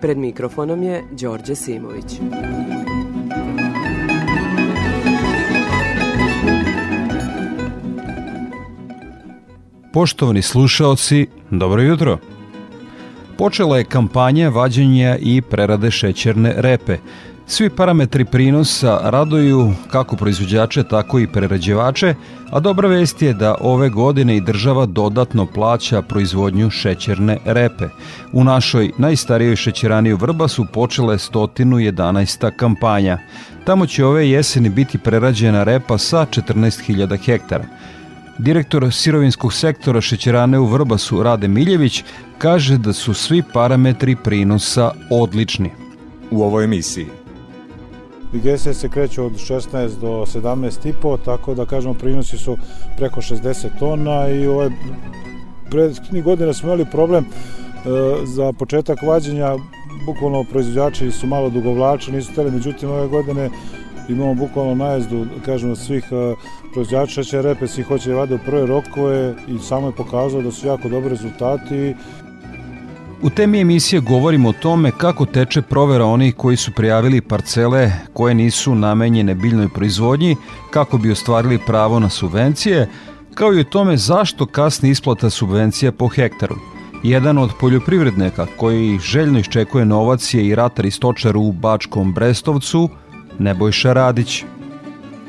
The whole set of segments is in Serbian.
Pred mikrofonom je Đorđe Simović. Poštovani slušaoci, dobro jutro. Počela je kampanja vađenja i prerade šećerne repe. Svi parametri prinosa raduju kako proizvođače, tako i prerađevače, a dobra vest je da ove godine i država dodatno plaća proizvodnju šećerne repe. U našoj najstarijoj šećerani u Vrba su počele 111. kampanja. Tamo će ove jeseni biti prerađena repa sa 14.000 hektara. Direktor sirovinskog sektora šećerane u Vrbasu Rade Miljević kaže da su svi parametri prinosa odlični. U ovoj emisiji Digese se kreću od 16 do 17,5, tako da kažemo prinosi su preko 60 tona i ovaj prethodnih godina smo imali problem e, za početak vađenja bukvalno proizvođači su malo dugovlači, nisu teli, međutim ove godine imamo bukvalno najezdu, kažemo, svih uh, proizvođača će repe, svi hoće da vade u prve rokove i samo je pokazao da su jako dobri rezultati. U temi emisije govorimo o tome kako teče provera onih koji su prijavili parcele koje nisu namenjene biljnoj proizvodnji, kako bi ostvarili pravo na subvencije, kao i o tome zašto kasni isplata subvencija po hektaru. Jedan od poljoprivrednika koji željno iščekuje novac je i ratar i stočar u Bačkom Brestovcu, Nebojša Radić.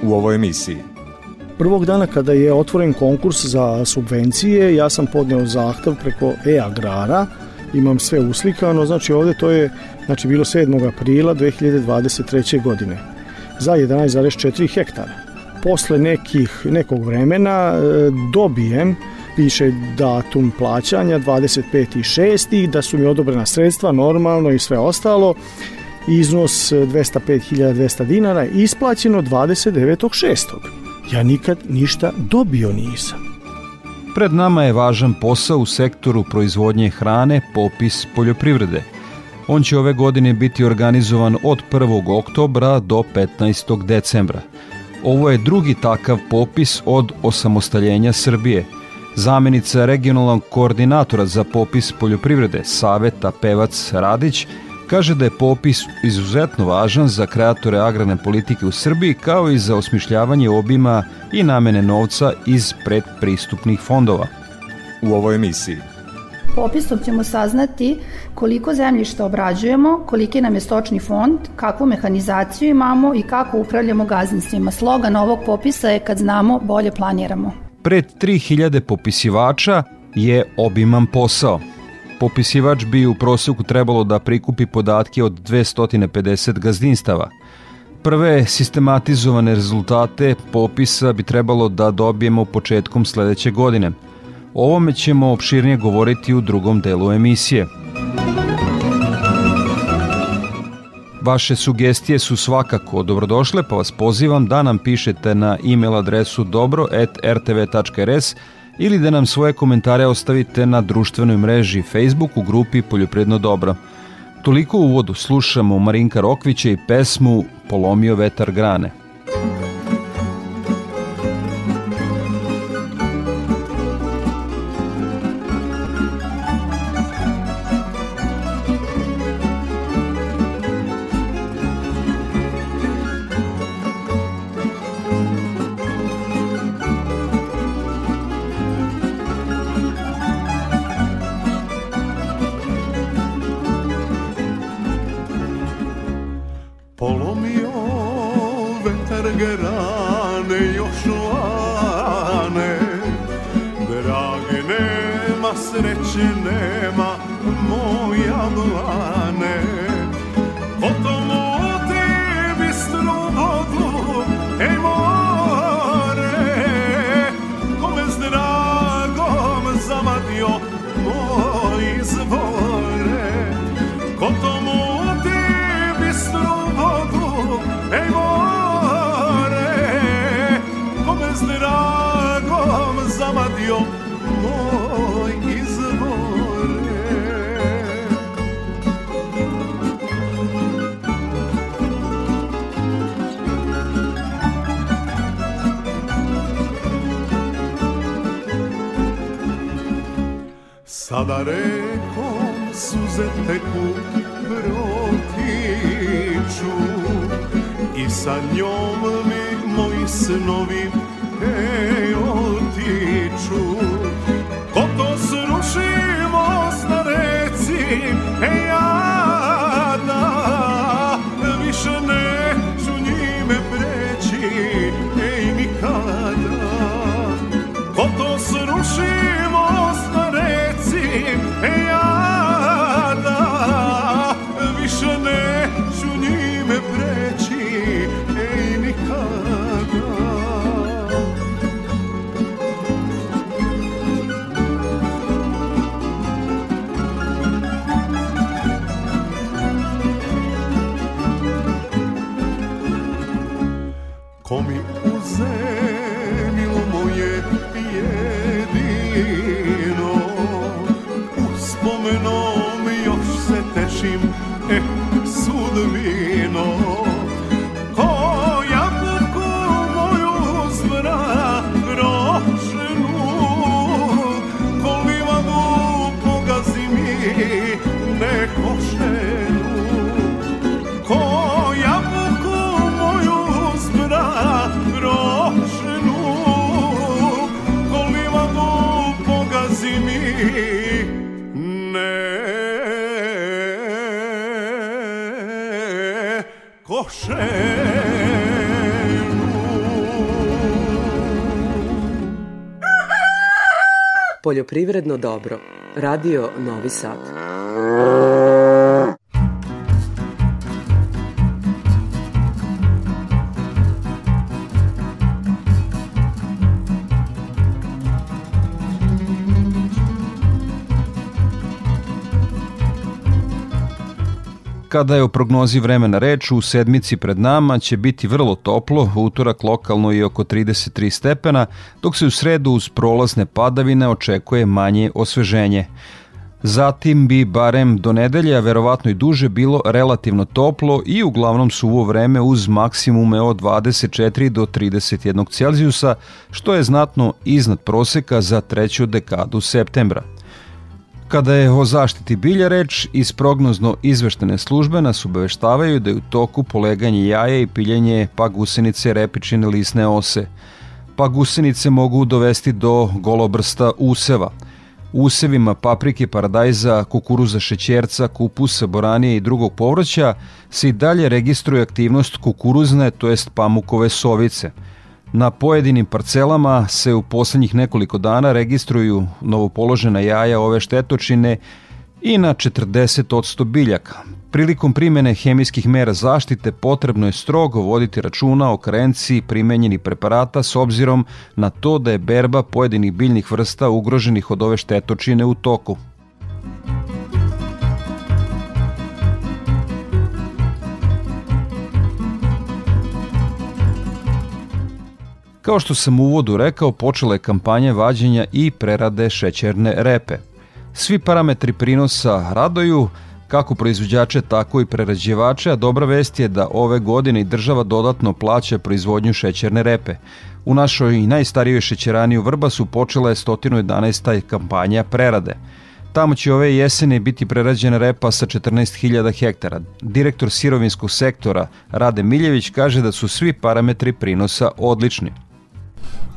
U ovoj emisiji Prvog dana kada je otvoren konkurs za subvencije, ja sam podneo zahtev preko e-agrara, imam sve uslikano, znači ovde to je znači bilo 7. aprila 2023. godine za 11,4 hektara. Posle nekih, nekog vremena e, dobijem piše datum plaćanja 25.6. da su mi odobrena sredstva normalno i sve ostalo iznos 205.200 dinara isplaćeno 29.6. Ja nikad ništa dobio nisam. Pred nama je važan posao u sektoru proizvodnje hrane, popis poljoprivrede. On će ove godine biti organizovan od 1. oktobra do 15. decembra. Ovo je drugi takav popis od osamostaljenja Srbije. Zamenica regionalnog koordinatora za popis poljoprivrede Saveta Pevac Radić kaže da je popis izuzetno važan za kreatore agrarne politike u Srbiji kao i za osmišljavanje obima i namene novca iz predpristupnih fondova. U ovoj emisiji Popisom ćemo saznati koliko zemljišta obrađujemo, koliki nam je stočni fond, kakvu mehanizaciju imamo i kako upravljamo gazdinstvima. Slogan ovog popisa je kad znamo, bolje planiramo. Pred 3000 popisivača je obiman posao. Popisivač bi u proseku trebalo da prikupi podatke od 250 gazdinstava. Prve sistematizovane rezultate popisa bi trebalo da dobijemo početkom sledeće godine. O ovome ćemo opširnije govoriti u drugom delu emisije. Vaše sugestije su svakako dobrodošle, pa vas pozivam da nam pišete na e-mail adresu dobro.rtv.rs ili da nam svoje komentare ostavite na društvenoj mreži Facebook u grupi Poljopredno dobro. Toliko u uvodu slušamo Marinka Rokvića i pesmu Polomio vetar grane. Poljoprivredno dobro. Radio Novi Sad. Kada je o prognozi vremena reč, u sedmici pred nama će biti vrlo toplo, u utorak lokalno i oko 33 stepena, dok se u sredu uz prolazne padavine očekuje manje osveženje. Zatim bi barem do nedelje, a verovatno i duže, bilo relativno toplo i uglavnom suvo vreme uz maksimume od 24 do 31 Celzijusa, što je znatno iznad proseka za treću dekadu septembra. Kada je o zaštiti bilja reč, iz prognozno izveštene službe nas obaveštavaju da je u toku poleganje jaja i piljenje pagusenice repičine lisne ose. Pagusenice mogu dovesti do golobrsta useva. Usevima paprike, paradajza, kukuruza šećerca, kupusa, boranije i drugog povrća se i dalje registruje aktivnost kukuruzne, to jest pamukove sovice – Na pojedinim parcelama se u poslednjih nekoliko dana registruju novopoložena jaja ove štetočine i na 40% biljaka. Prilikom primene hemijskih mera zaštite potrebno je strogo voditi računa o karenciji primenjenih preparata s obzirom na to da je berba pojedinih biljnih vrsta ugroženih od ove štetočine u toku. Kao što sam u uvodu rekao, počela je kampanja vađenja i prerade šećerne repe. Svi parametri prinosa radoju, kako proizvođače, tako i prerađivače, a dobra vest je da ove godine i država dodatno plaća proizvodnju šećerne repe. U našoj najstarijoj šećerani u Vrbasu počela je 111. kampanja prerade. Tamo će ove jesene biti prerađena repa sa 14.000 hektara. Direktor sirovinskog sektora Rade Miljević kaže da su svi parametri prinosa odlični.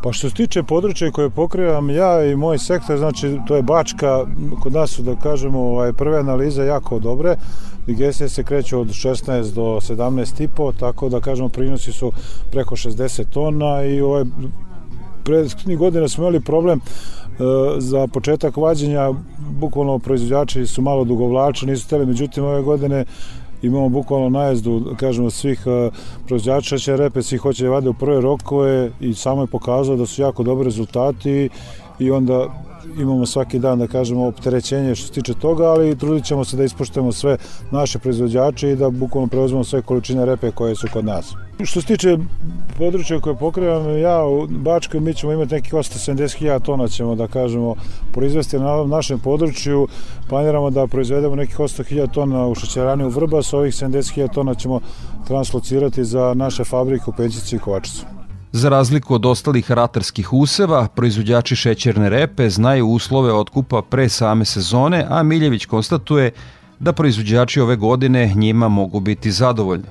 Pa što se tiče područja koje pokrivam ja i moj sektor, znači to je Bačka, kod nas su da kažemo ovaj, prve analize jako dobre, digestije se kreću od 16 do 17 i po, tako da kažemo prinosi su preko 60 tona i ovaj, prethodnih godina smo imali problem e, za početak vađenja, bukvalno proizvođači su malo dugovlači, nisu teli, međutim ove godine imamo bukvalno najezdu, kažemo, svih uh, proizvođača će repe, svi hoće da vade u prve rokove i samo je pokazao da su jako dobri rezultati i onda imamo svaki dan, da kažemo, opterećenje što se tiče toga, ali trudit ćemo se da ispoštujemo sve naše proizvođače i da bukvalno preuzmemo sve količine repe koje su kod nas. Što se tiče područja koje pokrivam ja u Bačkoj, mi ćemo imati nekih 870.000 tona ćemo da kažemo proizvesti na našem području. Planiramo da proizvedemo nekih 800.000 tona u šećerani u Vrbas, ovih 70.000 tona ćemo translocirati za naše fabrike u Penčici i Kovačicu. Za razliku od ostalih ratarskih useva, proizvođači šećerne repe znaju uslove otkupa pre same sezone, a Miljević konstatuje da proizvođači ove godine njima mogu biti zadovoljni.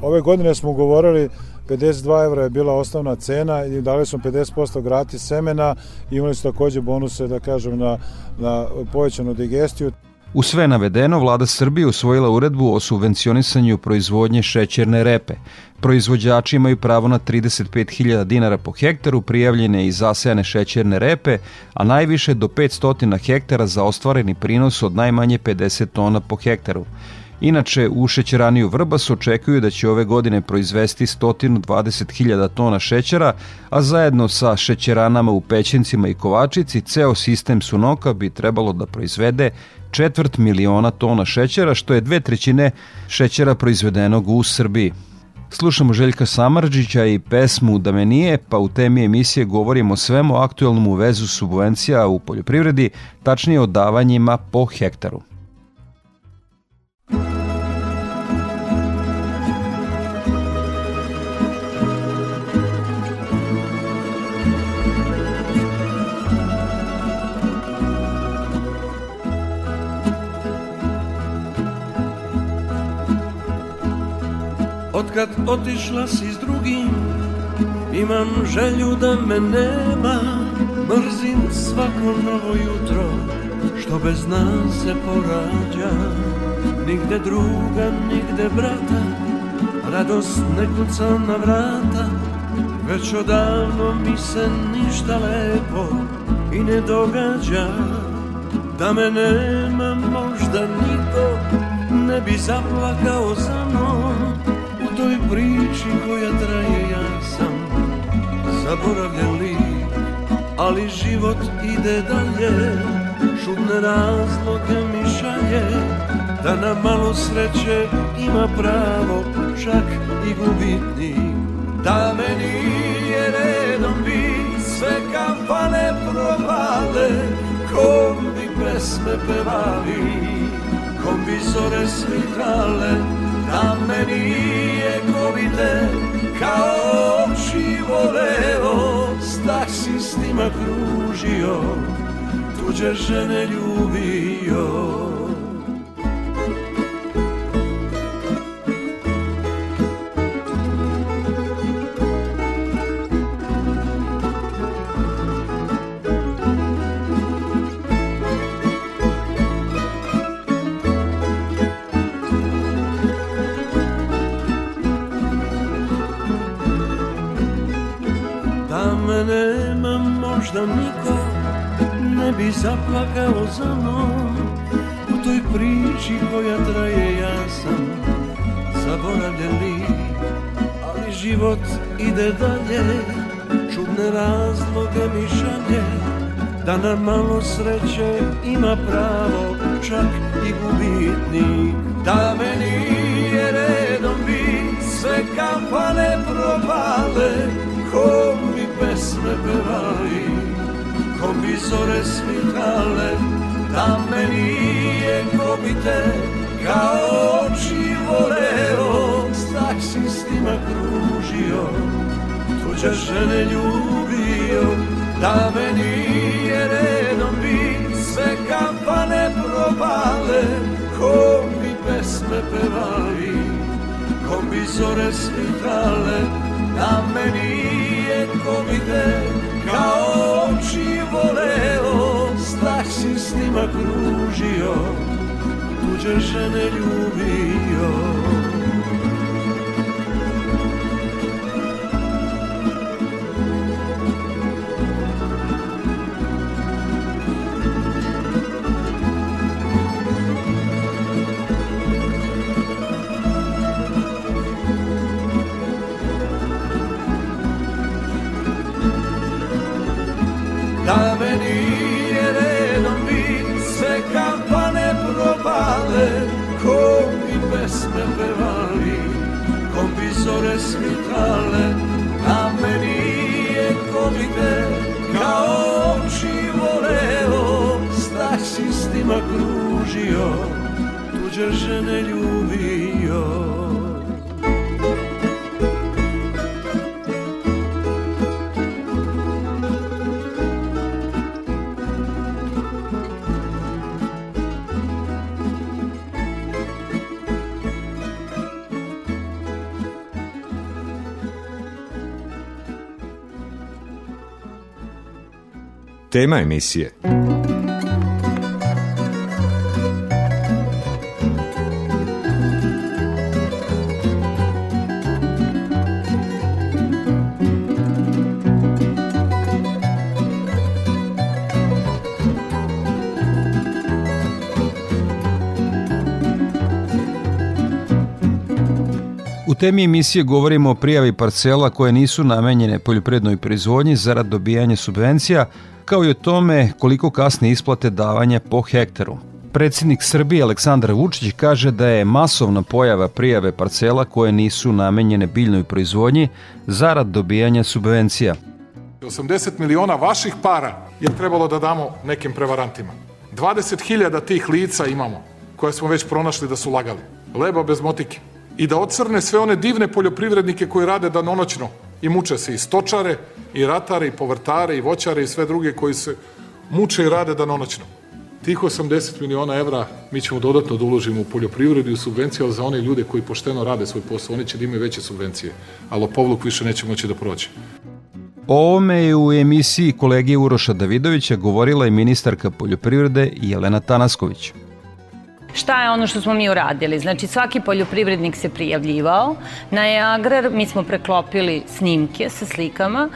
Ove godine smo govorili 52 evra je bila osnovna cena i dali smo 50% gratis semena i imali su takođe bonuse, da kažem, na, na povećanu digestiju. U sve navedeno, vlada Srbije usvojila uredbu o subvencionisanju proizvodnje šećerne repe. Proizvođači imaju pravo na 35.000 dinara po hektaru prijavljene i zasejane šećerne repe, a najviše do 500 hektara za ostvareni prinos od najmanje 50 tona po hektaru. Inače, u šećeraniju Vrbas očekuju da će ove godine proizvesti 120.000 tona šećera, a zajedno sa šećeranama u Pećencima i Kovačici, ceo sistem Sunoka bi trebalo da proizvede četvrt miliona tona šećera, što je dve trećine šećera proizvedenog u Srbiji. Slušamo Željka Samarđića i pesmu Da me nije, pa u temi emisije govorimo o svemu aktuelnom u vezu subvencija u poljoprivredi, tačnije o davanjima po hektaru. Otkad otišla si s drugim Imam želju da me nema Mrzim svako novo jutro Što bez nas se porađa. Nigde druga, nigde brata Radost ne kuca na vrata. Već odavno mi se ništa lepo I ne događa. Da me nema možda niko Ne bi zaplakao za mnom toj priči koja traje ja sam zaboravljen lik ali život ide dalje. Šudne razloge mi šalje da na malo sreće ima pravo čak i gubitnik da me nije redom bi sve kampane provale kom bi pesme pevali kom bi zore svitale da me nije ko vide kao oči voleo s taksistima kružio tuđe žene ljubio možda niko ne bi zaplakao za mnom. U toj priči koja traje ja sam zaboravljen lik Ali život ide dalje, čudne razloge mi šalje Da na malo sreće ima pravo čak i gubitnik. Da me nije redom bi sve kampane propale Ko mi pesme pevali pri zore svitale, tam meni je kobite, kao oči voleo, si s njima kružio, tuđa žene ljubio, da me nije redom bi sve kampane probale, ko mi pesme pevali, ko mi zore svitale, da me nije kobite, Kao oči voleo S taksistima kružio Tuđe žene ljubio bi zore svitale Da me nije ko bi te kao oči voleo S taksistima kružio, tuđe žene ljubio Tema emisije. U temi emisije govorimo o prijavi parcela koje nisu namenjene poljoprivrednoj proizvodnji zarad dobijanja subvencija, kao i o tome koliko kasne isplate davanja po hektaru. Predsjednik Srbije Aleksandar Vučić kaže da je masovna pojava prijave parcela koje nisu namenjene biljnoj proizvodnji zarad dobijanja subvencija. 80 miliona vaših para je trebalo da damo nekim prevarantima. 20.000 tih lica imamo koje smo već pronašli da su lagali. Leba bez motike i da ocrne sve one divne poljoprivrednike koji rade danonoćno i muče se i stočare, i ratare, i povrtare, i voćare i sve druge koji se muče i rade danonoćno. Tih 80 miliona evra mi ćemo dodatno da uložimo u poljoprivredu i u subvencije, ali za one ljude koji pošteno rade svoj posao, oni će da imaju veće subvencije, a lopovluk više neće moći da prođe. O ovome je u emisiji kolege Uroša Davidovića govorila i ministarka poljoprivrede Jelena Tanasković. Šta je ono što smo mi uradili? Znači svaki poljoprivrednik se prijavljivao na e-agrar, mi smo preklopili snimke sa slikama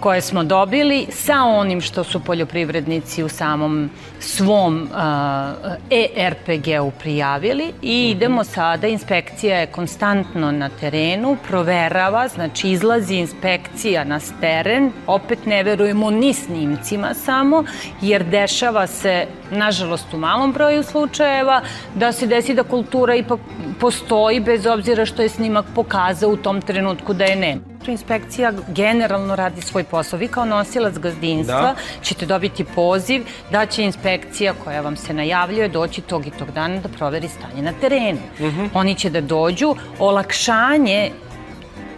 koje smo dobili sa onim što su poljoprivrednici u samom svom uh, ERPG-u prijavili i idemo sada, inspekcija je konstantno na terenu, proverava, znači izlazi inspekcija na teren, opet ne verujemo ni snimcima samo, jer dešava se, nažalost u malom broju slučajeva, da se desi da kultura ipak postoji bez obzira što je snimak pokazao u tom trenutku da je nema inspekcija generalno radi svoj posao. Vi kao nosilac gazdinstva da. ćete dobiti poziv da će inspekcija koja vam se najavljuje doći tog i tog dana da proveri stanje na terenu. Uh mhm. -huh. Oni će da dođu, olakšanje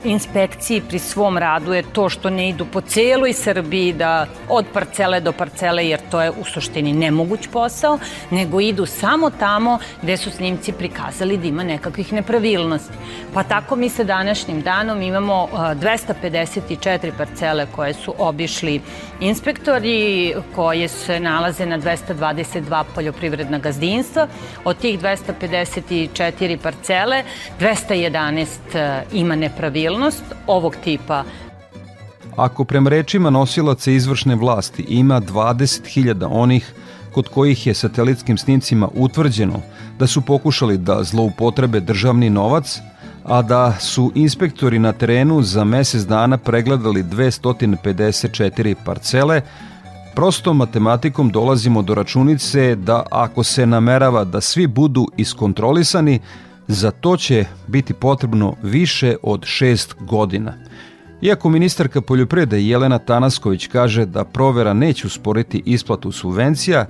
inspekciji pri svom radu je to što ne idu po celoj Srbiji da od parcele do parcele, jer to je u suštini nemoguć posao, nego idu samo tamo gde su snimci prikazali da ima nekakvih nepravilnosti. Pa tako mi sa današnjim danom imamo 254 parcele koje su obišli inspektori, koje se nalaze na 222 poljoprivredna gazdinstva. Od tih 254 parcele, 211 ima nepravilnosti stabilnost ovog tipa. Ako prema rečima nosilaca izvršne vlasti ima 20.000 onih kod kojih je satelitskim snimcima utvrđeno da su pokušali da zloupotrebe državni novac, a da su inspektori na terenu za mesec dana pregledali 254 parcele, prostom matematikom dolazimo do računice da ako se namerava da svi budu iskontrolisani, Za to će biti potrebno više od šest godina. Iako ministarka poljoprivrede Jelena Tanasković kaže da provera neće usporiti isplatu subvencija,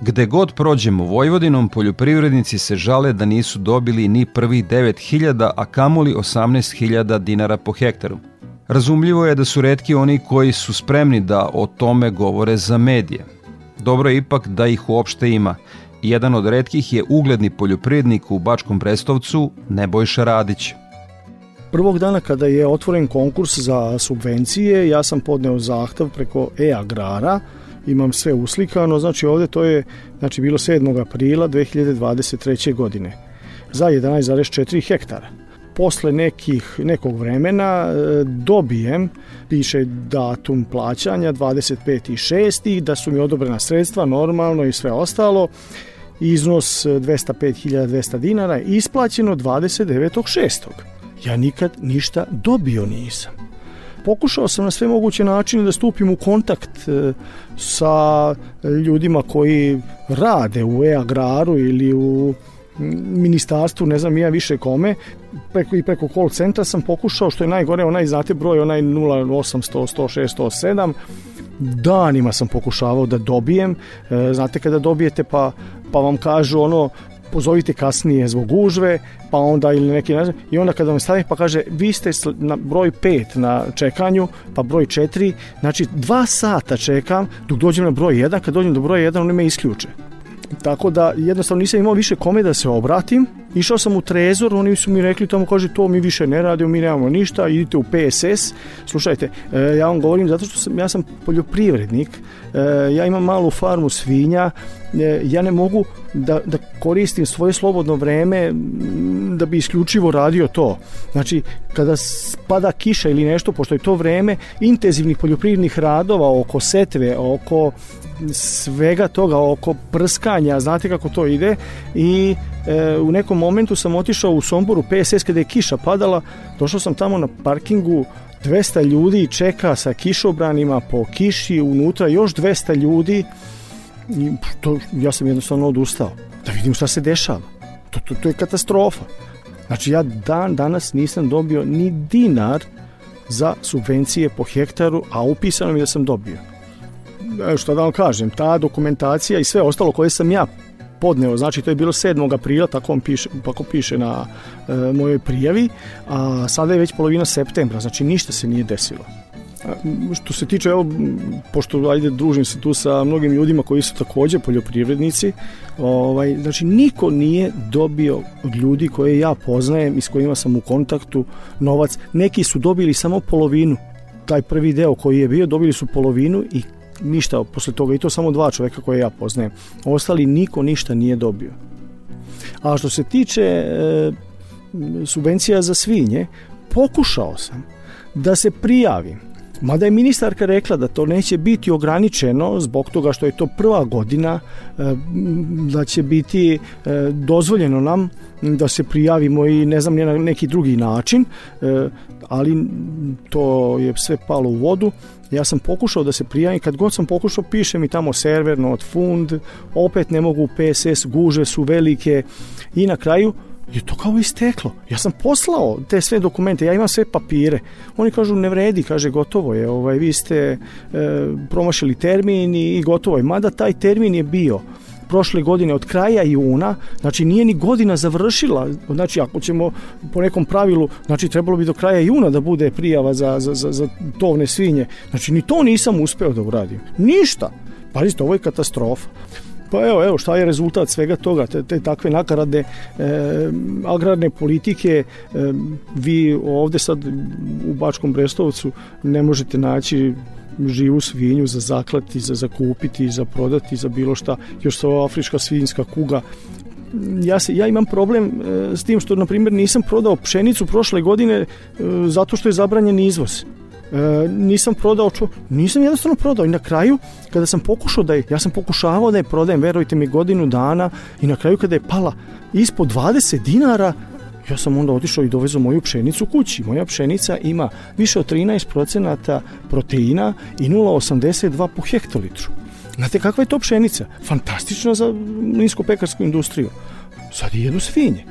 Gde god prođemo Vojvodinom, poljoprivrednici se žale da nisu dobili ni prvih 9000, a kamoli 18000 dinara po hektaru. Razumljivo je da su redki oni koji su spremni da o tome govore za medije. Dobro je ipak da ih uopšte ima, Jedan od redkih je ugledni poljoprivrednik u Bačkom Brestovcu Nebojša Radić. Prvog dana kada je otvoren konkurs za subvencije, ja sam podneo zahtev preko e-agrara, imam sve uslikano, znači ovde to je znači bilo 7. aprila 2023. godine za 11,4 hektara. Posle nekih, nekog vremena e, dobijem, piše datum plaćanja 25.6. da su mi odobrena sredstva normalno i sve ostalo iznos 205.200 e, dinara isplaćeno 29.6. Ja nikad ništa dobio nisam. Pokušao sam na sve moguće načine da stupim u kontakt e, sa ljudima koji rade u e-agraru ili u ministarstvu, ne znam ja više kome, preko, i preko call centra sam pokušao, što je najgore, onaj, znate, broj, onaj 0800, 106, 107, danima sam pokušavao da dobijem, e, znate kada dobijete pa, pa vam kažu ono, pozovite kasnije zbog gužve, pa onda ili neki ne znam, i onda kada vam stavi pa kaže vi ste na broj 5 na čekanju, pa broj 4, znači dva sata čekam dok dođem na broj 1, kad dođem do broja 1 oni me isključe. Tako da jednostavno nisam imao više kome da se obratim Išao sam u Trezor, oni su mi rekli tamo, kaže, to mi više ne radimo, mi nemamo ništa, idite u PSS. Slušajte, e, ja vam govorim zato što sam, ja sam poljoprivrednik, e, ja imam malu farmu svinja, e, ja ne mogu da, da koristim svoje slobodno vreme da bi isključivo radio to. Znači, kada spada kiša ili nešto, pošto je to vreme intenzivnih poljoprivrednih radova oko setve, oko svega toga, oko prskanja, znate kako to ide i e, u nekom momentu sam otišao u Somboru PSS kada je kiša padala, došao sam tamo na parkingu 200 ljudi čeka sa kišobranima po kiši, unutra još 200 ljudi i to, ja sam jednostavno odustao da vidim šta se dešava. To, to, to je katastrofa. Znači ja dan danas nisam dobio ni dinar za subvencije po hektaru, a upisano mi da sam dobio. E, šta da vam kažem, ta dokumentacija i sve ostalo koje sam ja podneo, znači to je bilo 7. aprila, tako, on piše, tako piše na e, mojoj prijavi, a sada je već polovina septembra, znači ništa se nije desilo. Što se tiče, evo, pošto ajde družim se tu sa mnogim ljudima koji su takođe poljoprivrednici, ovaj, znači niko nije dobio od ljudi koje ja poznajem i s kojima sam u kontaktu novac. Neki su dobili samo polovinu, taj prvi deo koji je bio, dobili su polovinu i ništa posle toga i to samo dva čoveka koje ja poznajem. Ostali niko ništa nije dobio. A što se tiče e, subvencija za svinje, pokušao sam da se prijavim Mada je ministarka rekla da to neće biti ograničeno zbog toga što je to prva godina, e, da će biti e, dozvoljeno nam da se prijavimo i ne znam na neki drugi način, e, ali to je sve palo u vodu. Ja sam pokušao da se prijavim, kad god sam pokušao piše mi tamo server, not fund, opet ne mogu PSS, guže su velike i na kraju je to kao isteklo. Ja sam poslao te sve dokumente, ja imam sve papire. Oni kažu ne vredi, kaže gotovo je, ovaj, vi ste e, promašili termin i, i gotovo je. Mada taj termin je bio prošle godine od kraja juna, znači nije ni godina završila, znači ako ćemo po nekom pravilu, znači trebalo bi do kraja juna da bude prijava za, za, za, za tovne svinje, znači ni to nisam uspeo da uradim, ništa, pazite, ovo je katastrofa. Pa evo, evo šta je rezultat svega toga, te, te takve nakaradne e, agrarne politike, e, vi ovde sad u Bačkom Brestovcu ne možete naći živu svinju za zaklati, za zakupiti, za prodati, za bilo šta, još ova afrička svinjska kuga. Ja, se, ja imam problem e, s tim što, na primjer, nisam prodao pšenicu prošle godine e, zato što je zabranjen izvoz e, nisam prodao čo, nisam jednostavno prodao i na kraju kada sam pokušao da je, ja sam pokušavao da je prodajem, verujte mi godinu dana i na kraju kada je pala ispod 20 dinara ja sam onda otišao i dovezao moju pšenicu kući. Moja pšenica ima više od 13% proteina i 0,82 po hektolitru. Znate kakva je to pšenica? Fantastična za niskopekarsku industriju. Sad jedu svinje.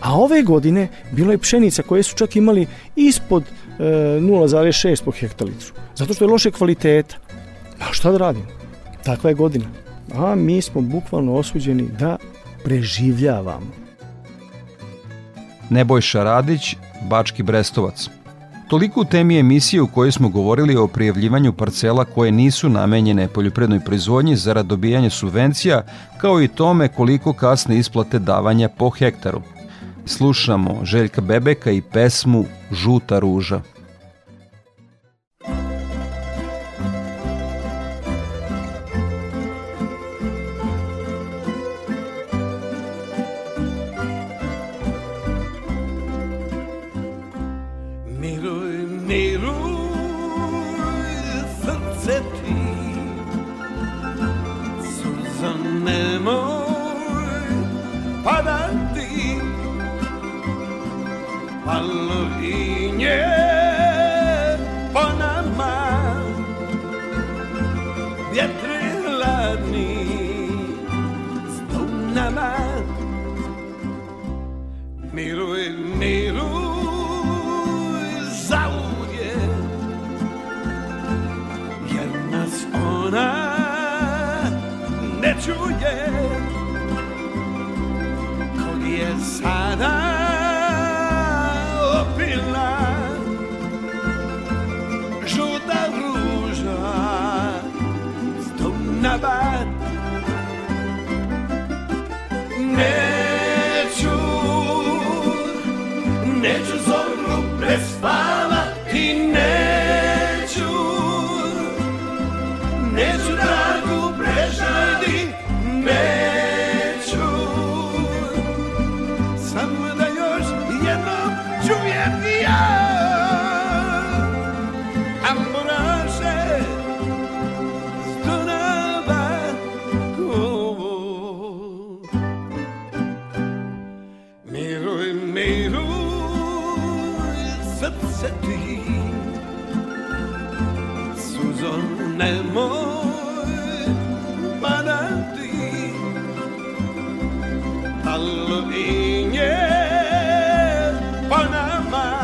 A ove godine bilo je pšenica koje su čak imali ispod 0,6 po hektalitru. Zato što je loše kvaliteta. A šta da radim? Takva je godina. A mi smo bukvalno osuđeni da preživljavamo. Nebojša Radić, Bački Brestovac. Toliko u temi emisije u kojoj smo govorili o prijavljivanju parcela koje nisu namenjene poljoprednoj proizvodnji zarad dobijanja subvencija, kao i tome koliko kasne isplate davanja po hektaru – Slušamo Željka Bebeka i pesmu Žuta ruža. Nama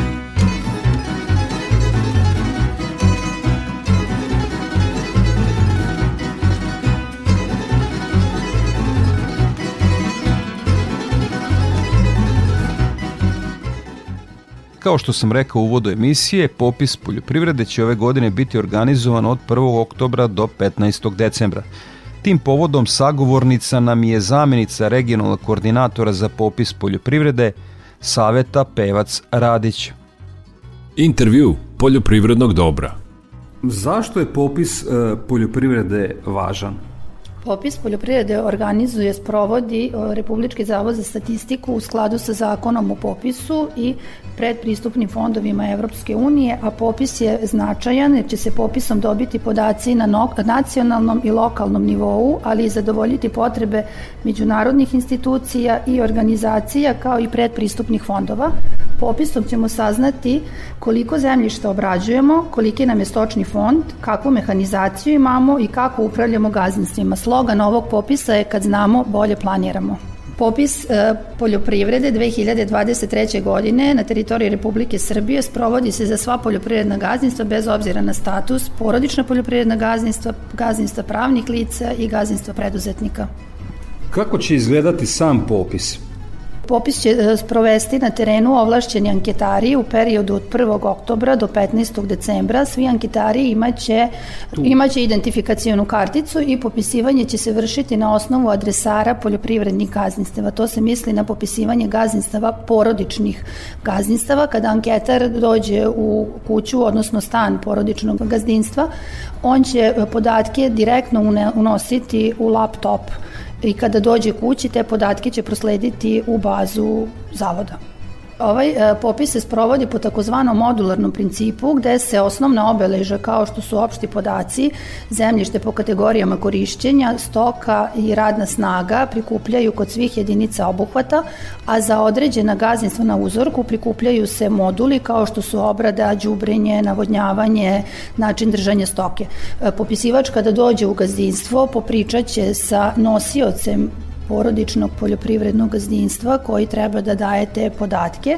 Kao što sam rekao u uvodu emisije, popis poljoprivrede će ove godine biti organizovan od 1. oktobra do 15. decembra. Tim povodom sagovornica nam je zamjenica regionalnog koordinatora za popis poljoprivrede, Saveta Pevac Radić. Intervju poljoprivrednog dobra. Zašto je popis e, poljoprivrede važan? Popis poljoprivrede organizuje, sprovodi o, Republički zavod za statistiku u skladu sa zakonom o popisu i predpristupnim fondovima Evropske unije, a popis je značajan jer će se popisom dobiti podaci na no- nacionalnom i lokalnom nivou, ali i zadovoljiti potrebe međunarodnih institucija i organizacija kao i predpristupnih fondova. Popisom ćemo saznati koliko zemljišta obrađujemo, koliki nam je stočni fond, kakvu mehanizaciju imamo i kako upravljamo gazdinstvima. Slogan ovog popisa je kad znamo, bolje planiramo. Popis e, poljoprivrede 2023. godine na teritoriji Republike Srbije sprovodi se za sva poljoprivredna gazdinstva bez obzira na status, porodična poljoprivredna gazdinstva, gazdinstva pravnih lica i gazdinstva preduzetnika. Kako će izgledati sam popis? Popis će e, sprovesti na terenu ovlašćeni anketari u periodu od 1. oktobra do 15. decembra. Svi anketari imaće, imaće identifikacijonu karticu i popisivanje će se vršiti na osnovu adresara poljoprivrednih gazdinstava. To se misli na popisivanje gazdinstava porodičnih gazdinstava. Kada anketar dođe u kuću, odnosno stan porodičnog gazdinstva, on će podatke direktno unositi u laptop i kada dođe kući te podatke će proslediti u bazu zavoda. Ovaj e, popis se sprovodi po takozvanom modularnom principu gde se osnovna obeleža kao što su opšti podaci, zemljište po kategorijama korišćenja, stoka i radna snaga prikupljaju kod svih jedinica obuhvata, a za određena gazdinstva na uzorku prikupljaju se moduli kao što su obrada, đubrenje, navodnjavanje, način držanja stoke. E, popisivač kada dođe u gazdinstvo popričaće sa nosiocem porodičnog poljoprivrednog gazdinstva koji treba da daje te podatke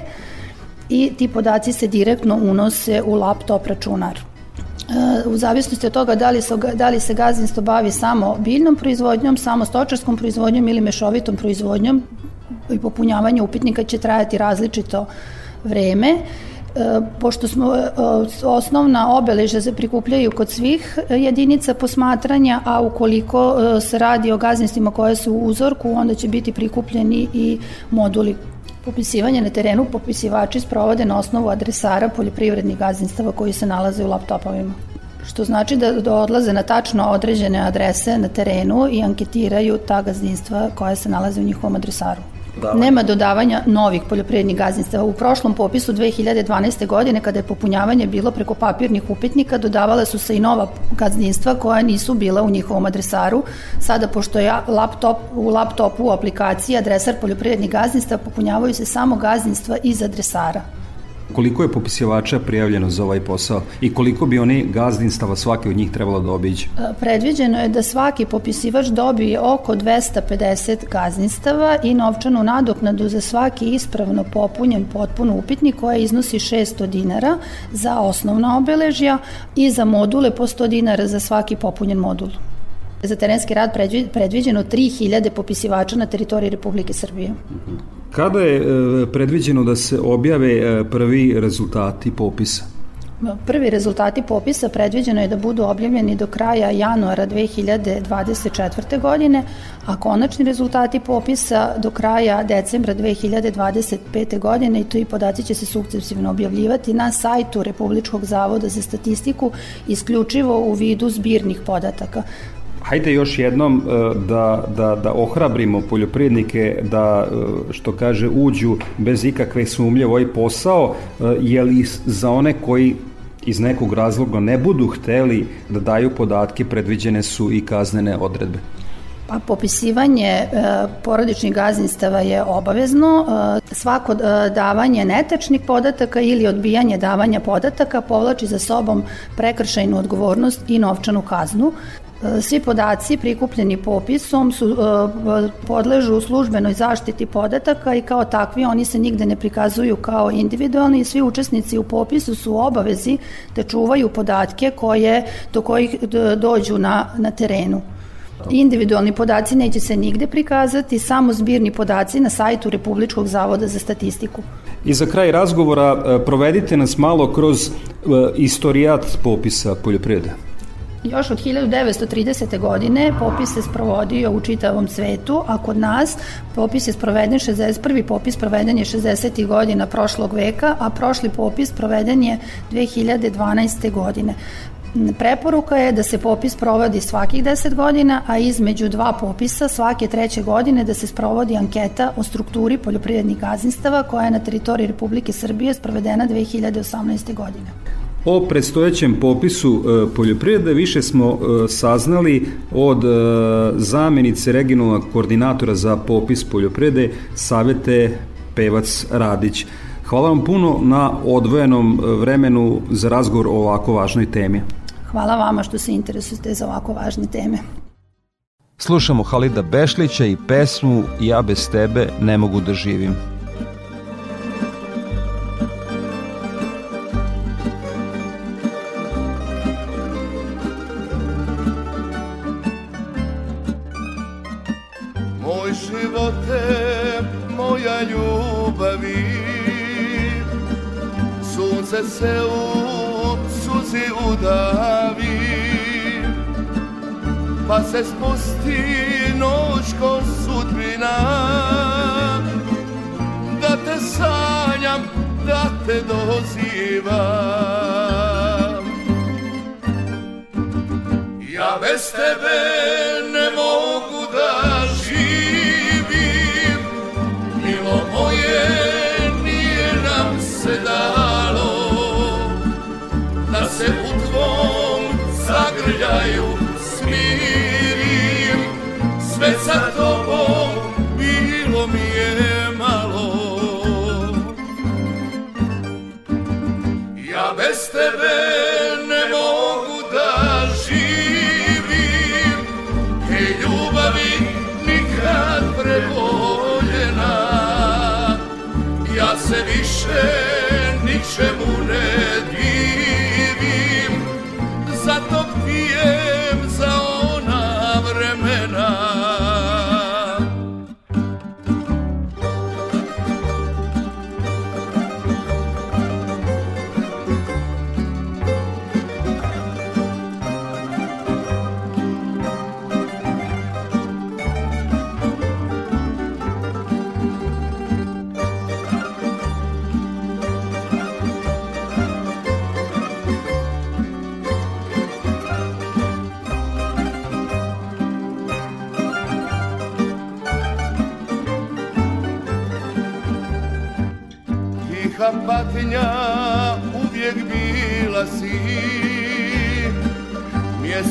i ti podaci se direktno unose u laptop računar. E, u zavisnosti od toga da li, se, da li se gazdinstvo bavi samo biljnom proizvodnjom, samo stočarskom proizvodnjom ili mešovitom proizvodnjom i popunjavanje upitnika će trajati različito vreme. E, pošto smo e, osnovna obeležja se prikupljaju kod svih jedinica posmatranja, a ukoliko e, se radi o gazdinstvima koje su u uzorku, onda će biti prikupljeni i moduli Popisivanje na terenu popisivači sprovode na osnovu adresara poljoprivrednih gazdinstava koji se nalaze u laptopovima. Što znači da odlaze na tačno određene adrese na terenu i anketiraju ta gazdinstva koja se nalaze u njihovom adresaru. Davanja. Nema dodavanja novih poljoprivrednih gazdinstava. U prošlom popisu 2012. godine, kada je popunjavanje bilo preko papirnih upitnika, dodavale su se i nova gazdinstva koja nisu bila u njihovom adresaru. Sada, pošto je laptop, u laptopu u aplikaciji adresar poljoprivrednih gazdinstva, popunjavaju se samo gazdinstva iz adresara. Koliko je popisivača prijavljeno za ovaj posao i koliko bi oni gazdinstava svaki od njih trebalo da obiđe? Predviđeno je da svaki popisivač dobije oko 250 gazdinstava i novčanu nadoknadu za svaki ispravno popunjen potpun upitnik koja iznosi 600 dinara za osnovna obeležja i za module po 100 dinara za svaki popunjen modul. Za terenski rad predviđeno 3000 popisivača na teritoriji Republike Srbije. Kada je e, predviđeno da se objave e, prvi rezultati popisa? Prvi rezultati popisa predviđeno je da budu objavljeni do kraja januara 2024. godine, a konačni rezultati popisa do kraja decembra 2025. godine i to i podaci će se sukcesivno objavljivati na sajtu Republičkog zavoda za statistiku isključivo u vidu zbirnih podataka hajde još jednom e, da, da, da ohrabrimo poljoprivrednike da, e, što kaže, uđu bez ikakve sumlje u ovaj posao, e, je li za one koji iz nekog razloga ne budu hteli da daju podatke, predviđene su i kaznene odredbe? Pa popisivanje e, porodičnih gazdinstava je obavezno. E, svako e, davanje netačnih podataka ili odbijanje davanja podataka povlači za sobom prekršajnu odgovornost i novčanu kaznu. Svi podaci prikupljeni popisom su, e, podležu službenoj zaštiti podataka i kao takvi oni se nigde ne prikazuju kao individualni i svi učesnici u popisu su u obavezi da čuvaju podatke koje, do kojih dođu na, na terenu. Individualni podaci neće se nigde prikazati, samo zbirni podaci na sajtu Republičkog zavoda za statistiku. I za kraj razgovora e, provedite nas malo kroz e, istorijat popisa poljoprivrede. Još od 1930. godine popis se sprovodio u čitavom svetu, a kod nas popis je sproveden 61. popis proveden je 60. godina prošlog veka, a prošli popis proveden je 2012. godine. Preporuka je da se popis provodi svakih 10 godina, a između dva popisa svake treće godine da se sprovodi anketa o strukturi poljoprivrednih gazdinstava koja je na teritoriji Republike Srbije sprovedena 2018. godine. O predstojećem popisu e, poljoprivrede više smo e, saznali od e, zamenice regionalnog koordinatora za popis poljoprivrede Savete Pevac Radić. Hvala vam puno na odvojenom vremenu za razgovor o ovako važnoj temi. Hvala vama što se interesujete za ovako važne teme. Slušamo Halida Bešlića i pesmu Ja bez tebe ne mogu da živim. Sunce se u suzi udavi Pa se spusti noć ko sudbina. Da te sanjam, da te dozivam. Ja bez tebe ne mogu Yeah.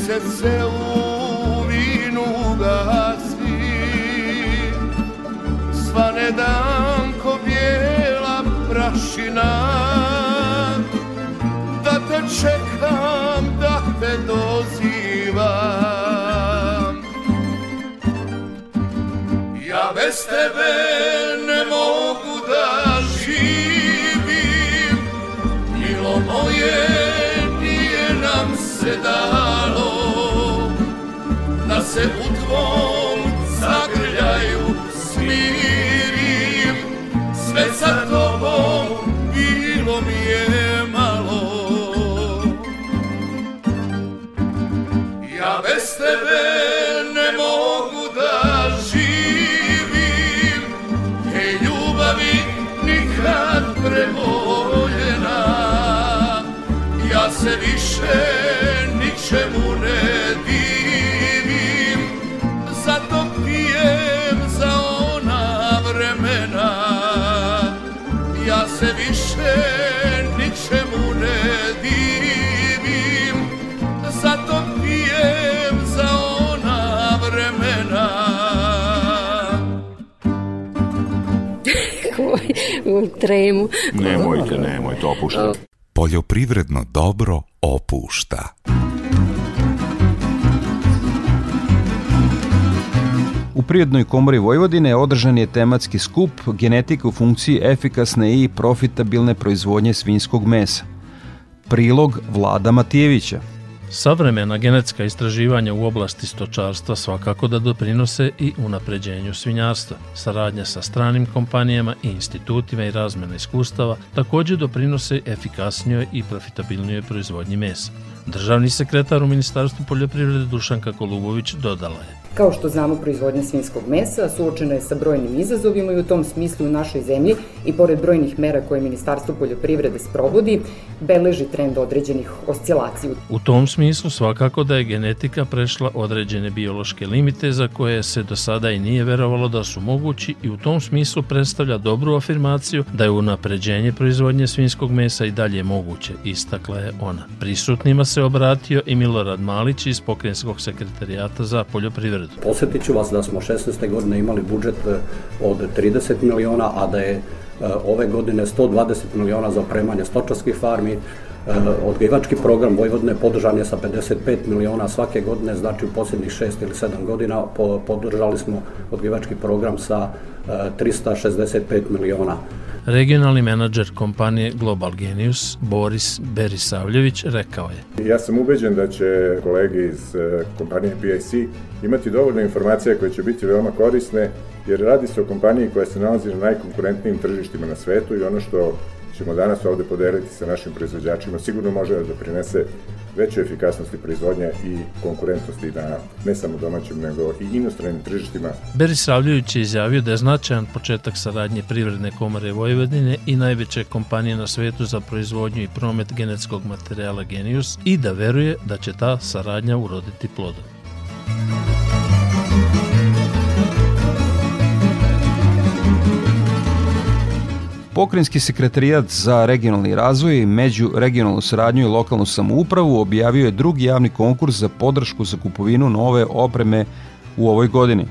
Se u vinu gasi. Svane dan ko bijela prašina Da te čekam, da te dozivam. Ja bez tebe se u u tremu. Nemojte, nemojte, opuštajte. Poljoprivredno dobro opušta. U Prirodnoj komori Vojvodine održan je tematski skup genetika u funkciji efikasne i profitabilne proizvodnje svinskog mesa. Prilog Vlada Matijevića. Savremena genetska istraživanja u oblasti stočarstva svakako da doprinose i unapređenju svinjarstva. Saradnja sa stranim kompanijama i institutima i razmena iskustava također doprinose efikasnijoj i profitabilnijoj proizvodnji mesa. Državni sekretar u Ministarstvu poljoprivrede Dušanka Kolubović dodala je. Kao što znamo, proizvodnja svinskog mesa suočena je sa brojnim izazovima i u tom smislu u našoj zemlji i pored brojnih mera koje Ministarstvo poljoprivrede sprovodi, beleži trend određenih oscilacija. U tom smislu svakako da je genetika prešla određene biološke limite za koje se do sada i nije verovalo da su mogući i u tom smislu predstavlja dobru afirmaciju da je unapređenje proizvodnje svinskog mesa i dalje moguće, istakla je ona. Prisutnima se obratio i Milorad Malić iz Pokrenjskog sekretarijata za poljoprivredu. Posjetit ću vas da smo 16. godine imali budžet e, od 30 miliona, a da je e, ove godine 120 miliona za opremanje stočarskih farmi, e, odgajivački program Vojvodine podržan je sa 55 miliona svake godine, znači u posljednjih 6 ili 7 godina podržali smo odgajivački program sa 365 miliona. Regionalni menadžer kompanije Global Genius, Boris Berisavljević, rekao je. Ja sam ubeđen da će kolege iz e, kompanije PIC imati dovoljno informacija koje će biti veoma korisne, jer radi se o kompaniji koja se nalazi na najkonkurentnijim tržištima na svetu i ono što ćemo danas ovde podeliti sa našim proizvođačima sigurno može da doprinese veće efikasnosti proizvodnje i konkurentnosti na ne samo domaćem nego i inostranim tržištima. Beris Ravljević je izjavio da je značajan početak saradnje Privredne komore Vojvodine i najveće kompanije na svetu za proizvodnju i promet genetskog materijala Genius i da veruje da će ta saradnja uroditi plodom. Pokrenjski sekretarijat za regionalni razvoj, među regionalnu saradnju i lokalnu samoupravu objavio je drugi javni konkurs za podršku za kupovinu nove opreme u ovoj godini.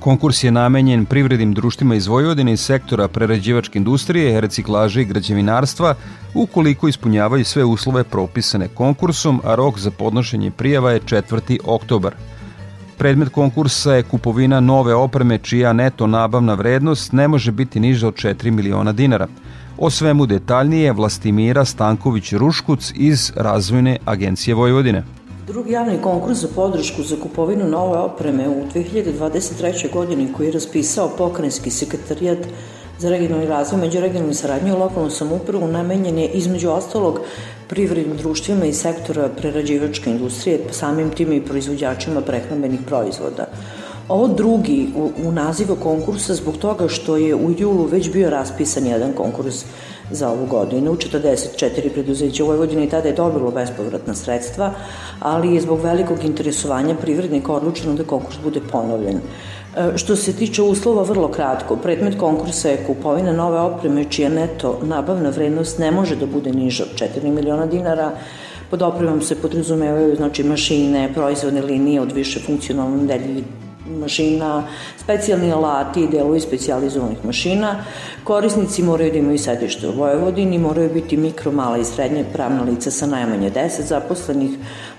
Konkurs je namenjen privrednim društvima iz Vojvodine iz sektora prerađivačke industrije, reciklaže i građevinarstva ukoliko ispunjavaju sve uslove propisane konkursom, a rok za podnošenje prijava je 4. oktobar – Predmet konkursa je kupovina nove opreme čija neto nabavna vrednost ne može biti niža od 4 miliona dinara. O svemu detaljnije Vlastimira Stanković-Ruškuc iz Razvojne agencije Vojvodine. Drugi javni konkurs za podršku za kupovinu nove opreme u 2023. godini koji je raspisao pokrenjski sekretarijat za regionalni razvoj, međuregionalnu saradnju i lokalnu samoupravu namenjen je između ostalog privrednim društvima i sektora prerađivačke industrije, samim tim i proizvođačima prehrambenih proizvoda. Ovo drugi u, u nazivu konkursa zbog toga što je u julu već bio raspisan jedan konkurs za ovu godinu. 44 preduzeća u Vojvodini tada je dobilo bespovratna sredstva, ali je zbog velikog interesovanja privrednika odlučeno da konkurs bude ponovljen. Što se tiče uslova, vrlo kratko. Predmet konkursa je kupovina nove opreme čija neto nabavna vrednost ne može da bude niža od 4 miliona dinara. Pod opremom se podrazumevaju znači, mašine, proizvodne linije od više funkcionalne nedelji mašina, specijalni alati i delovi specializovanih mašina. Korisnici moraju da imaju sedište u Vojvodini, moraju biti mikro, mala i srednje pravna lica sa najmanje 10 zaposlenih,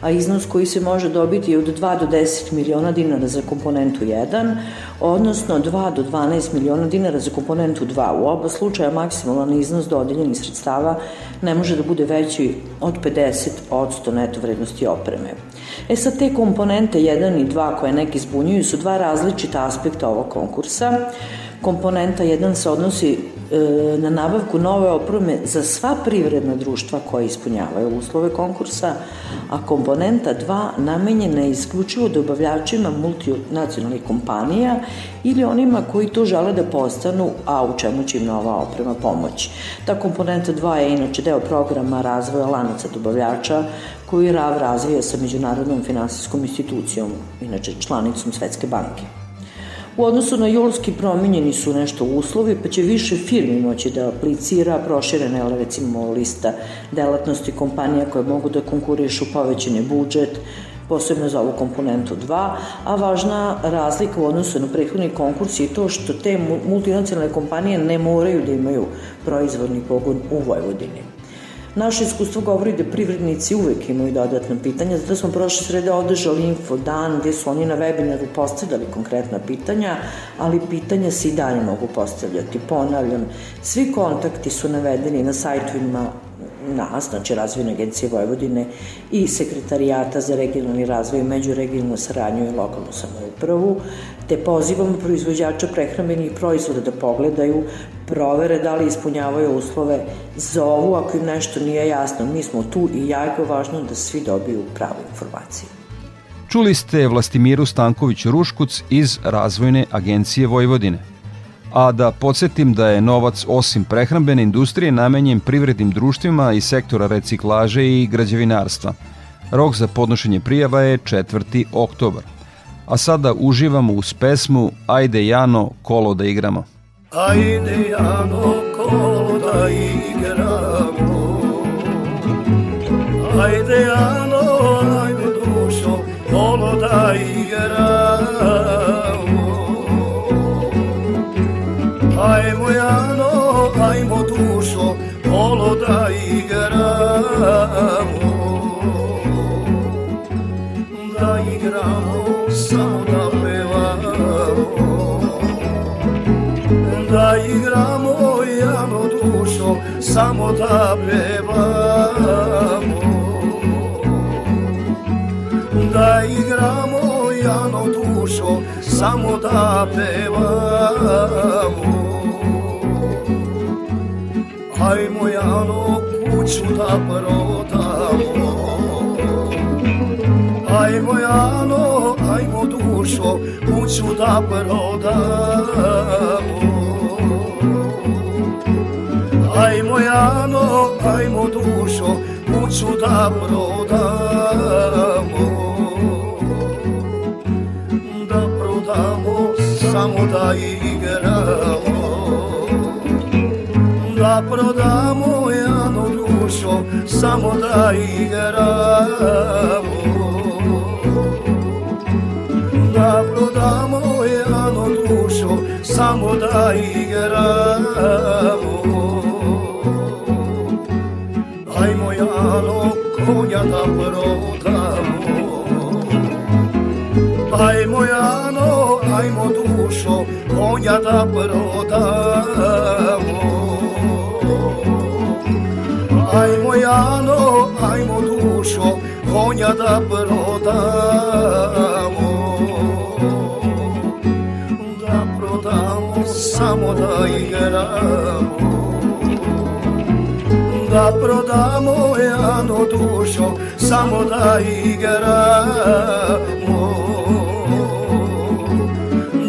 a iznos koji se može dobiti je od 2 do 10 miliona dinara za komponentu 1, odnosno 2 do 12 miliona dinara za komponentu 2. U oba slučaja maksimalan iznos dodeljenih sredstava ne može da bude veći od 50 od 100 neto vrednosti opreme. E sad te komponente 1 i 2 koje neki zbunjuju su dva različita aspekta ovog konkursa. Komponenta 1 se odnosi na nabavku nove opreme za sva privredna društva koje ispunjavaju uslove konkursa, a komponenta 2 namenjena je isključivo dobavljačima multinacionalnih kompanija ili onima koji to žele da postanu, a u čemu će im nova oprema pomoći. Ta komponenta 2 je inače deo programa razvoja lanaca dobavljača koju RAV razvija sa Međunarodnom finansijskom institucijom, inače članicom Svetske banke. U odnosu na julski promenjeni su nešto uslovi, pa će više firmi moći da aplicira, proširena je recimo lista delatnosti kompanija koje mogu da konkurišu povećanje budžet, posebno za ovu komponentu 2, a važna razlika u odnosu na prethodni konkurs je to što te multinacionalne kompanije ne moraju da imaju proizvodni pogon u Vojvodini. Naše iskustvo govori da privrednici uvek imaju dodatna pitanja, zato smo prošle srede održali info dan gde su oni na webinaru postavljali konkretna pitanja, ali pitanja se i dalje mogu postavljati. Ponavljam, svi kontakti su navedeni na sajtovima nas, znači Razvojne agencije Vojvodine i Sekretarijata za regionalni razvoj, međuregionalnu saradnju i lokalnu samoupravu, te pozivamo proizvođača prehrambenih proizvoda da pogledaju, provere da li ispunjavaju uslove, zovu ako im nešto nije jasno. Mi smo tu i jako važno da svi dobiju pravu informaciju. Čuli ste Vlastimiru Stanković-Ruškuc iz Razvojne agencije Vojvodine a da podsjetim da je novac osim prehrambene industrije namenjen privrednim društvima iz sektora reciklaže i građevinarstva. Rok za podnošenje prijava je 4. oktobar. A sada uživamo uz pesmu Ajde Jano, kolo da igramo. Ajde Jano, kolo da igramo Ajde Jano, ajde dušo, kolo da igramo Ajmo Jano, ajmo dušo, kolo da igramo samo da pjevamo Da igramo jano dušo samo da pevamo. Ajmo jano kuću da prodamo. Ajmo jano, ajmo dušo kuću da prodamo Ajmo jano, ajmo dušo kuću da prodamo. Da prodamo samo da igramo. Da prodamo jano dušo samo da igramo. Da prodamo jano dušo samo da igramo Jano konja da prodamo. Ajmo jano, ajmo dušo konja da prodamo. Ajmo jano, ajmo dušo konja da prodamo. Da prodamo samo da igramo da prodamo jano dušo samo da igramo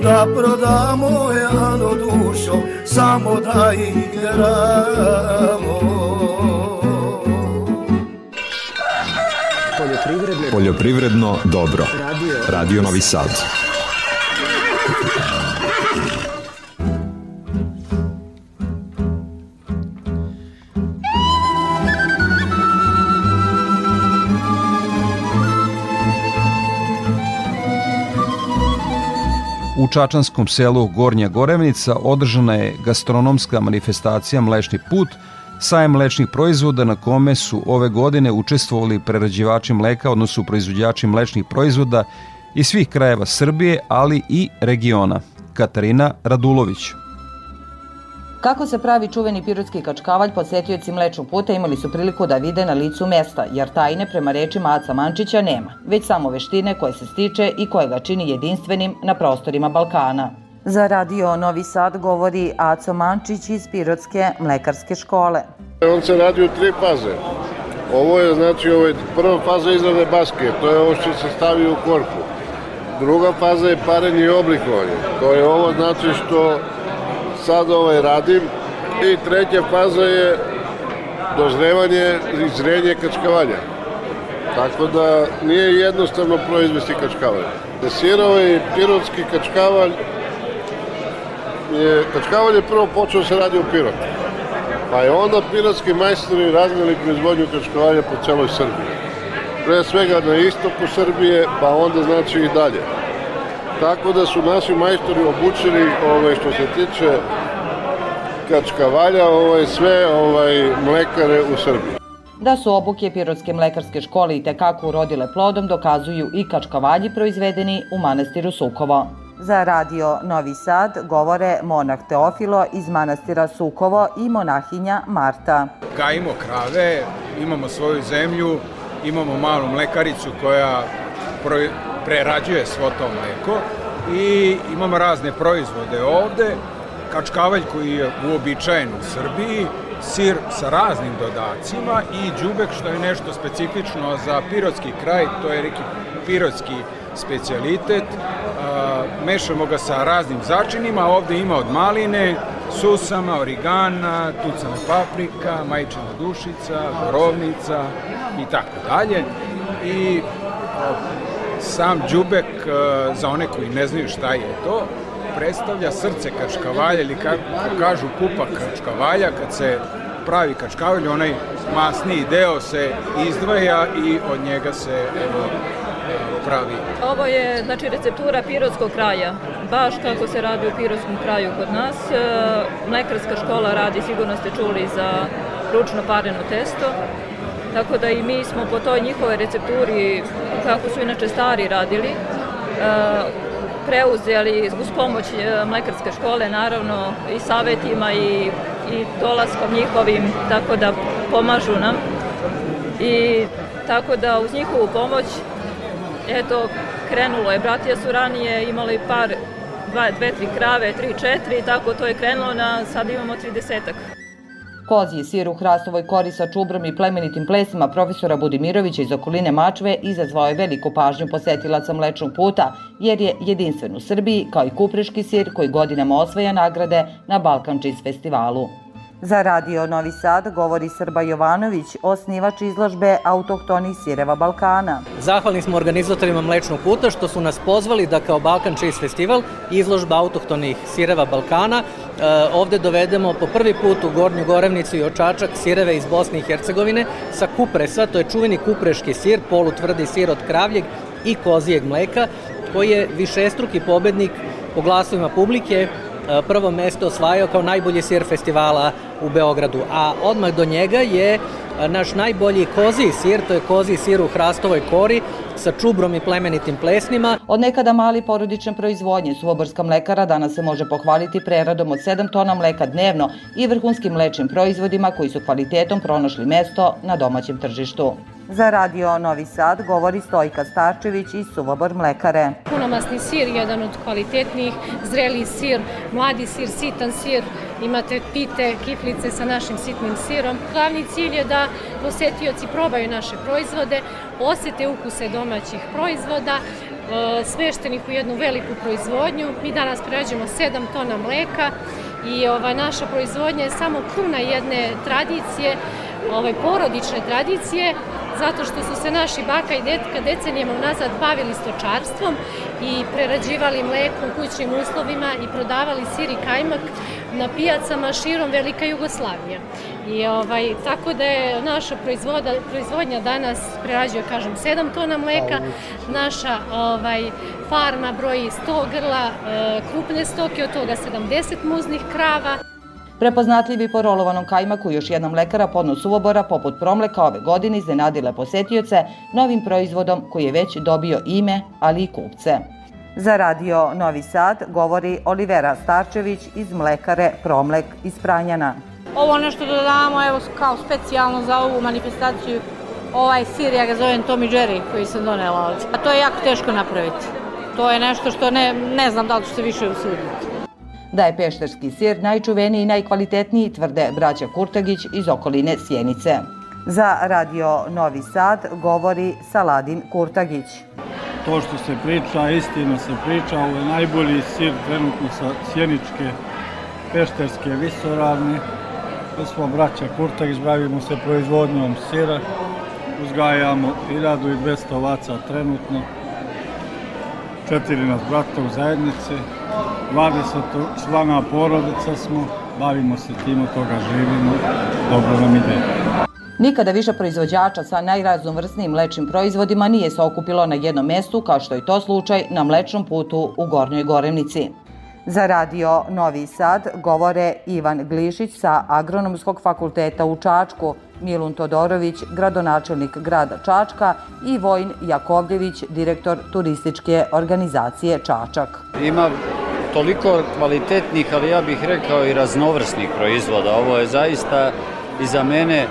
da prodamo jano dušo samo da igramo Poljoprivredno, Poljoprivredno dobro. Radio, Radio Novi Sad. Čačanskom selu Gornja Gorevnica održana je gastronomska manifestacija Mlečni put, sajem mlečnih proizvoda na kome su ove godine učestvovali prerađivači mleka, odnosno proizvođači mlečnih proizvoda iz svih krajeva Srbije, ali i regiona. Katarina Radulović. Kako se pravi čuveni pirotski kačkavalj, posetioci mlečnog puta imali su priliku da vide na licu mesta, jer tajne prema rečima Aca Mančića nema, već samo veštine koje se stiče i koje ga čini jedinstvenim na prostorima Balkana. Za radio Novi Sad govori Aco Mančić iz Pirotske mlekarske škole. On se radi u tri faze. Ovo je znači ovo je prva faza izrade baske, to je ovo što se stavi u korpu. Druga faza je parenje i oblikovanje. To je ovo znači što sad ovaj radim. I treća faza je dozrevanje i zrenje kačkavalja. Tako da nije jednostavno proizvesti kačkavalj. Sirovo i pirotski kačkavalj je, kačkavalj je prvo počeo se radi u Pirotu. Pa je onda pirotski majstori razvili proizvodnju kačkavalja po celoj Srbiji. Pre svega na istoku Srbije, pa onda znači i dalje. Tako da su naši majstori obučili ovaj, što se tiče kačkavalja ovaj, sve ovaj, mlekare u Srbiji. Da su obuke Pirotske mlekarske škole i tekako urodile plodom dokazuju i kačkavalji proizvedeni u manastiru Sukovo. Za radio Novi Sad govore monah Teofilo iz manastira Sukovo i monahinja Marta. Gajimo krave, imamo svoju zemlju, imamo malu mlekaricu koja prerađuje svo to mleko i imamo razne proizvode ovde, kačkavalj koji je uobičajen u Srbiji, sir sa raznim dodacima i džubek što je nešto specifično za pirotski kraj, to je neki pirotski specijalitet. mešamo ga sa raznim začinima, ovde ima od maline, susama, origana, tucana paprika, majčina dušica, borovnica i tako dalje. I sam džubek, za one koji ne znaju šta je to, predstavlja srce kačkavalja ili kako kažu pupa kačkavalja kad se pravi kačkavalj, onaj masniji deo se izdvaja i od njega se evo, pravi. Ovo je znači receptura pirotskog kraja, baš kako se radi u pirotskom kraju kod nas. E, mlekarska škola radi, sigurno ste čuli za ručno pareno testo. Tako da i mi smo po toj njihove recepturi, kako su inače stari radili, e, preuzeli uz pomoć e, mlekarske škole, naravno i savetima i, i dolaskom njihovim, tako da pomažu nam. I tako da uz njihovu pomoć, eto, krenulo je. Bratija su ranije imali par, dva, dve, tri krave, tri, četiri, tako to je krenulo na, sad imamo tridesetak. Kozji sir u hrastovoj kori sa čubrom i plemenitim plesima profesora Budimirovića iz okoline Mačve izazvao je veliku pažnju posetilaca mlečnog puta, jer je jedinstven u Srbiji, kao i kupreški sir koji godinama osvaja nagrade na Balkan Cheese festivalu. Za Radio Novi Sad govori Srba Jovanović, osnivač izložbe autohtonih sireva Balkana. Zahvalni smo organizatorima Mlečnog puta što su nas pozvali da kao Balkan Cheese Festival izložba autohtonih sireva Balkana e, ovde dovedemo po prvi put u Gornju Gorevnicu i Očačak sireve iz Bosne i Hercegovine sa kupresa, to je čuveni kupreški sir, polutvrdi sir od kravljeg i kozijeg mleka, koji je višestruki pobednik po glasovima publike E, prvo mesto osvajao kao najbolji sir festivala u Beogradu, a odmah do njega je e, naš najbolji kozi sir, to je kozi sir u hrastovoj kori sa čubrom i plemenitim plesnima. Od nekada mali porodične proizvodnje Suvoborska mlekara danas se može pohvaliti preradom od 7 tona mleka dnevno i vrhunskim mlečnim proizvodima koji su kvalitetom pronašli mesto na domaćem tržištu. Za radio Novi Sad govori Stojka Starčević iz Suvobor mlekare. Punomasni sir, jedan od kvalitetnijih, zreli sir, mladi sir, sitan sir, imate pite, kiflice sa našim sitnim sirom. Glavni cilj je da posetioci probaju naše proizvode, osete ukuse domaćih proizvoda, e, smeštenih u jednu veliku proizvodnju. Mi danas prerađujemo 7 tona mleka i ova naša proizvodnja je samo kruna jedne tradicije, ovaj porodične tradicije zato što su se naši baka i detka decenijama unazad bavili stočarstvom i prerađivali mleko u kućnim uslovima i prodavali sir i kajmak na pijacama širom Velika Jugoslavija. I ovaj, tako da je naša proizvoda, proizvodnja danas prerađuje, kažem, 7 tona mleka, naša ovaj, farma broji 100 grla e, krupne stoke, od toga 70 muznih krava. Prepoznatljivi po rolovanom kajmaku još jedna mlekara podno suvobora poput promleka ove godine iznenadile posetioce novim proizvodom koji je već dobio ime, ali i kupce. Za radio Novi Sad govori Olivera Starčević iz mlekare Promlek iz Pranjana. Ovo nešto da dodamo evo kao specijalno za ovu manifestaciju ovaj sir, ja ga zovem Tommy Jerry koji sam donela ovdje. A to je jako teško napraviti. To je nešto što ne, ne znam da li ću se više usuditi da je pešterski sir najčuveniji i najkvalitetniji, tvrde braća Kurtagić iz okoline Sjenice. Za radio Novi Sad govori Saladin Kurtagić. To što se priča, istina se priča, ovo je najbolji sir trenutno sa Sjeničke pešterske visoravne. Mi smo braća Kurtagić, bavimo se proizvodnjom sira, uzgajamo 1200 ovaca trenutno, četiri nas brata u zajednici, 20 člana porodica smo, bavimo se tim, od toga živimo, dobro nam ide. Nikada više proizvođača sa najraznovrsnijim mlečnim proizvodima nije se okupilo na jednom mestu, kao što je to slučaj na mlečnom putu u Gornjoj Gorevnici. Za radio Novi Sad govore Ivan Glišić sa Agronomskog fakulteta u Čačku, Milun Todorović, gradonačelnik grada Čačka i Vojn Jakovljević, direktor turističke organizacije Čačak. Ima toliko kvalitetnih, ali ja bih rekao i raznovrsnih proizvoda. Ovo je zaista i za mene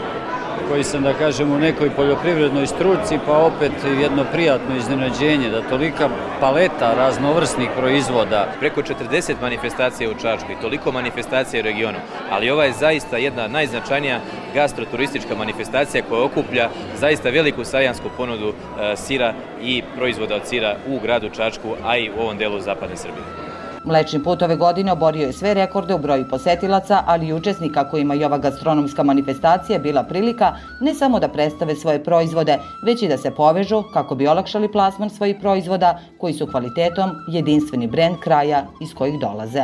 koji sam, da kažem, u nekoj poljoprivrednoj struci, pa opet jedno prijatno iznenađenje, da tolika paleta raznovrsnih proizvoda. Preko 40 manifestacija u Čačku i toliko manifestacija u regionu, ali ova je zaista jedna najznačajnija gastroturistička manifestacija koja okuplja zaista veliku sajansku ponudu e, sira i proizvoda od sira u gradu Čačku, a i u ovom delu zapadne Srbije. Mlečni put ove godine oborio je sve rekorde u broju posetilaca, ali i učesnika kojima je ova gastronomska manifestacija bila prilika ne samo da predstave svoje proizvode, već i da se povežu kako bi olakšali plasman svojih proizvoda koji su kvalitetom jedinstveni brend kraja iz kojih dolaze.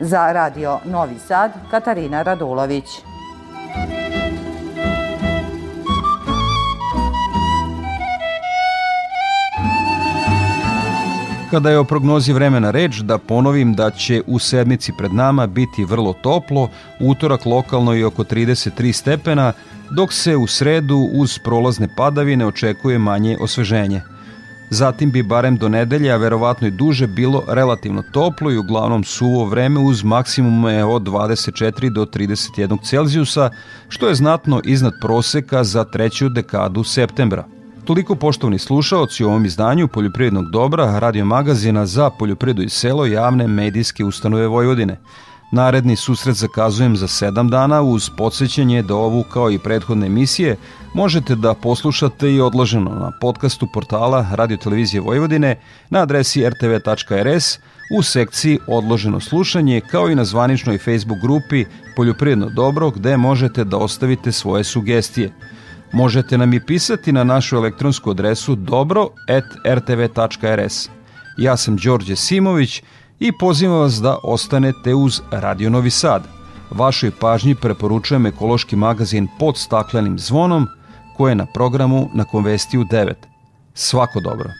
Za radio Novi Sad, Katarina Radulović. Kada je o prognozi vremena reč, da ponovim da će u sedmici pred nama biti vrlo toplo, utorak lokalno i oko 33 stepena, dok se u sredu uz prolazne padavine očekuje manje osveženje. Zatim bi barem do nedelje, a verovatno i duže, bilo relativno toplo i uglavnom suvo vreme uz maksimume od 24 do 31 Celzijusa, što je znatno iznad proseka za treću dekadu septembra. Toliko poštovni slušaoci u ovom izdanju Poljoprivrednog dobra, radio magazina za poljoprivredu i selo javne medijske ustanove Vojvodine. Naredni susret zakazujem za 7 dana uz podsjećanje da ovu kao i prethodne emisije možete da poslušate i odloženo na podcastu portala Radio Televizije Vojvodine na adresi rtv.rs u sekciji Odloženo slušanje kao i na zvaničnoj Facebook grupi Poljoprivredno dobro gde možete da ostavite svoje sugestije. Možete nam i pisati na našu elektronsku adresu dobro.rtv.rs. Ja sam Đorđe Simović i pozivam vas da ostanete uz Radio Novi Sad. Vašoj pažnji preporučujem ekološki magazin pod staklenim zvonom koje je na programu na Konvestiju 9. Svako dobro.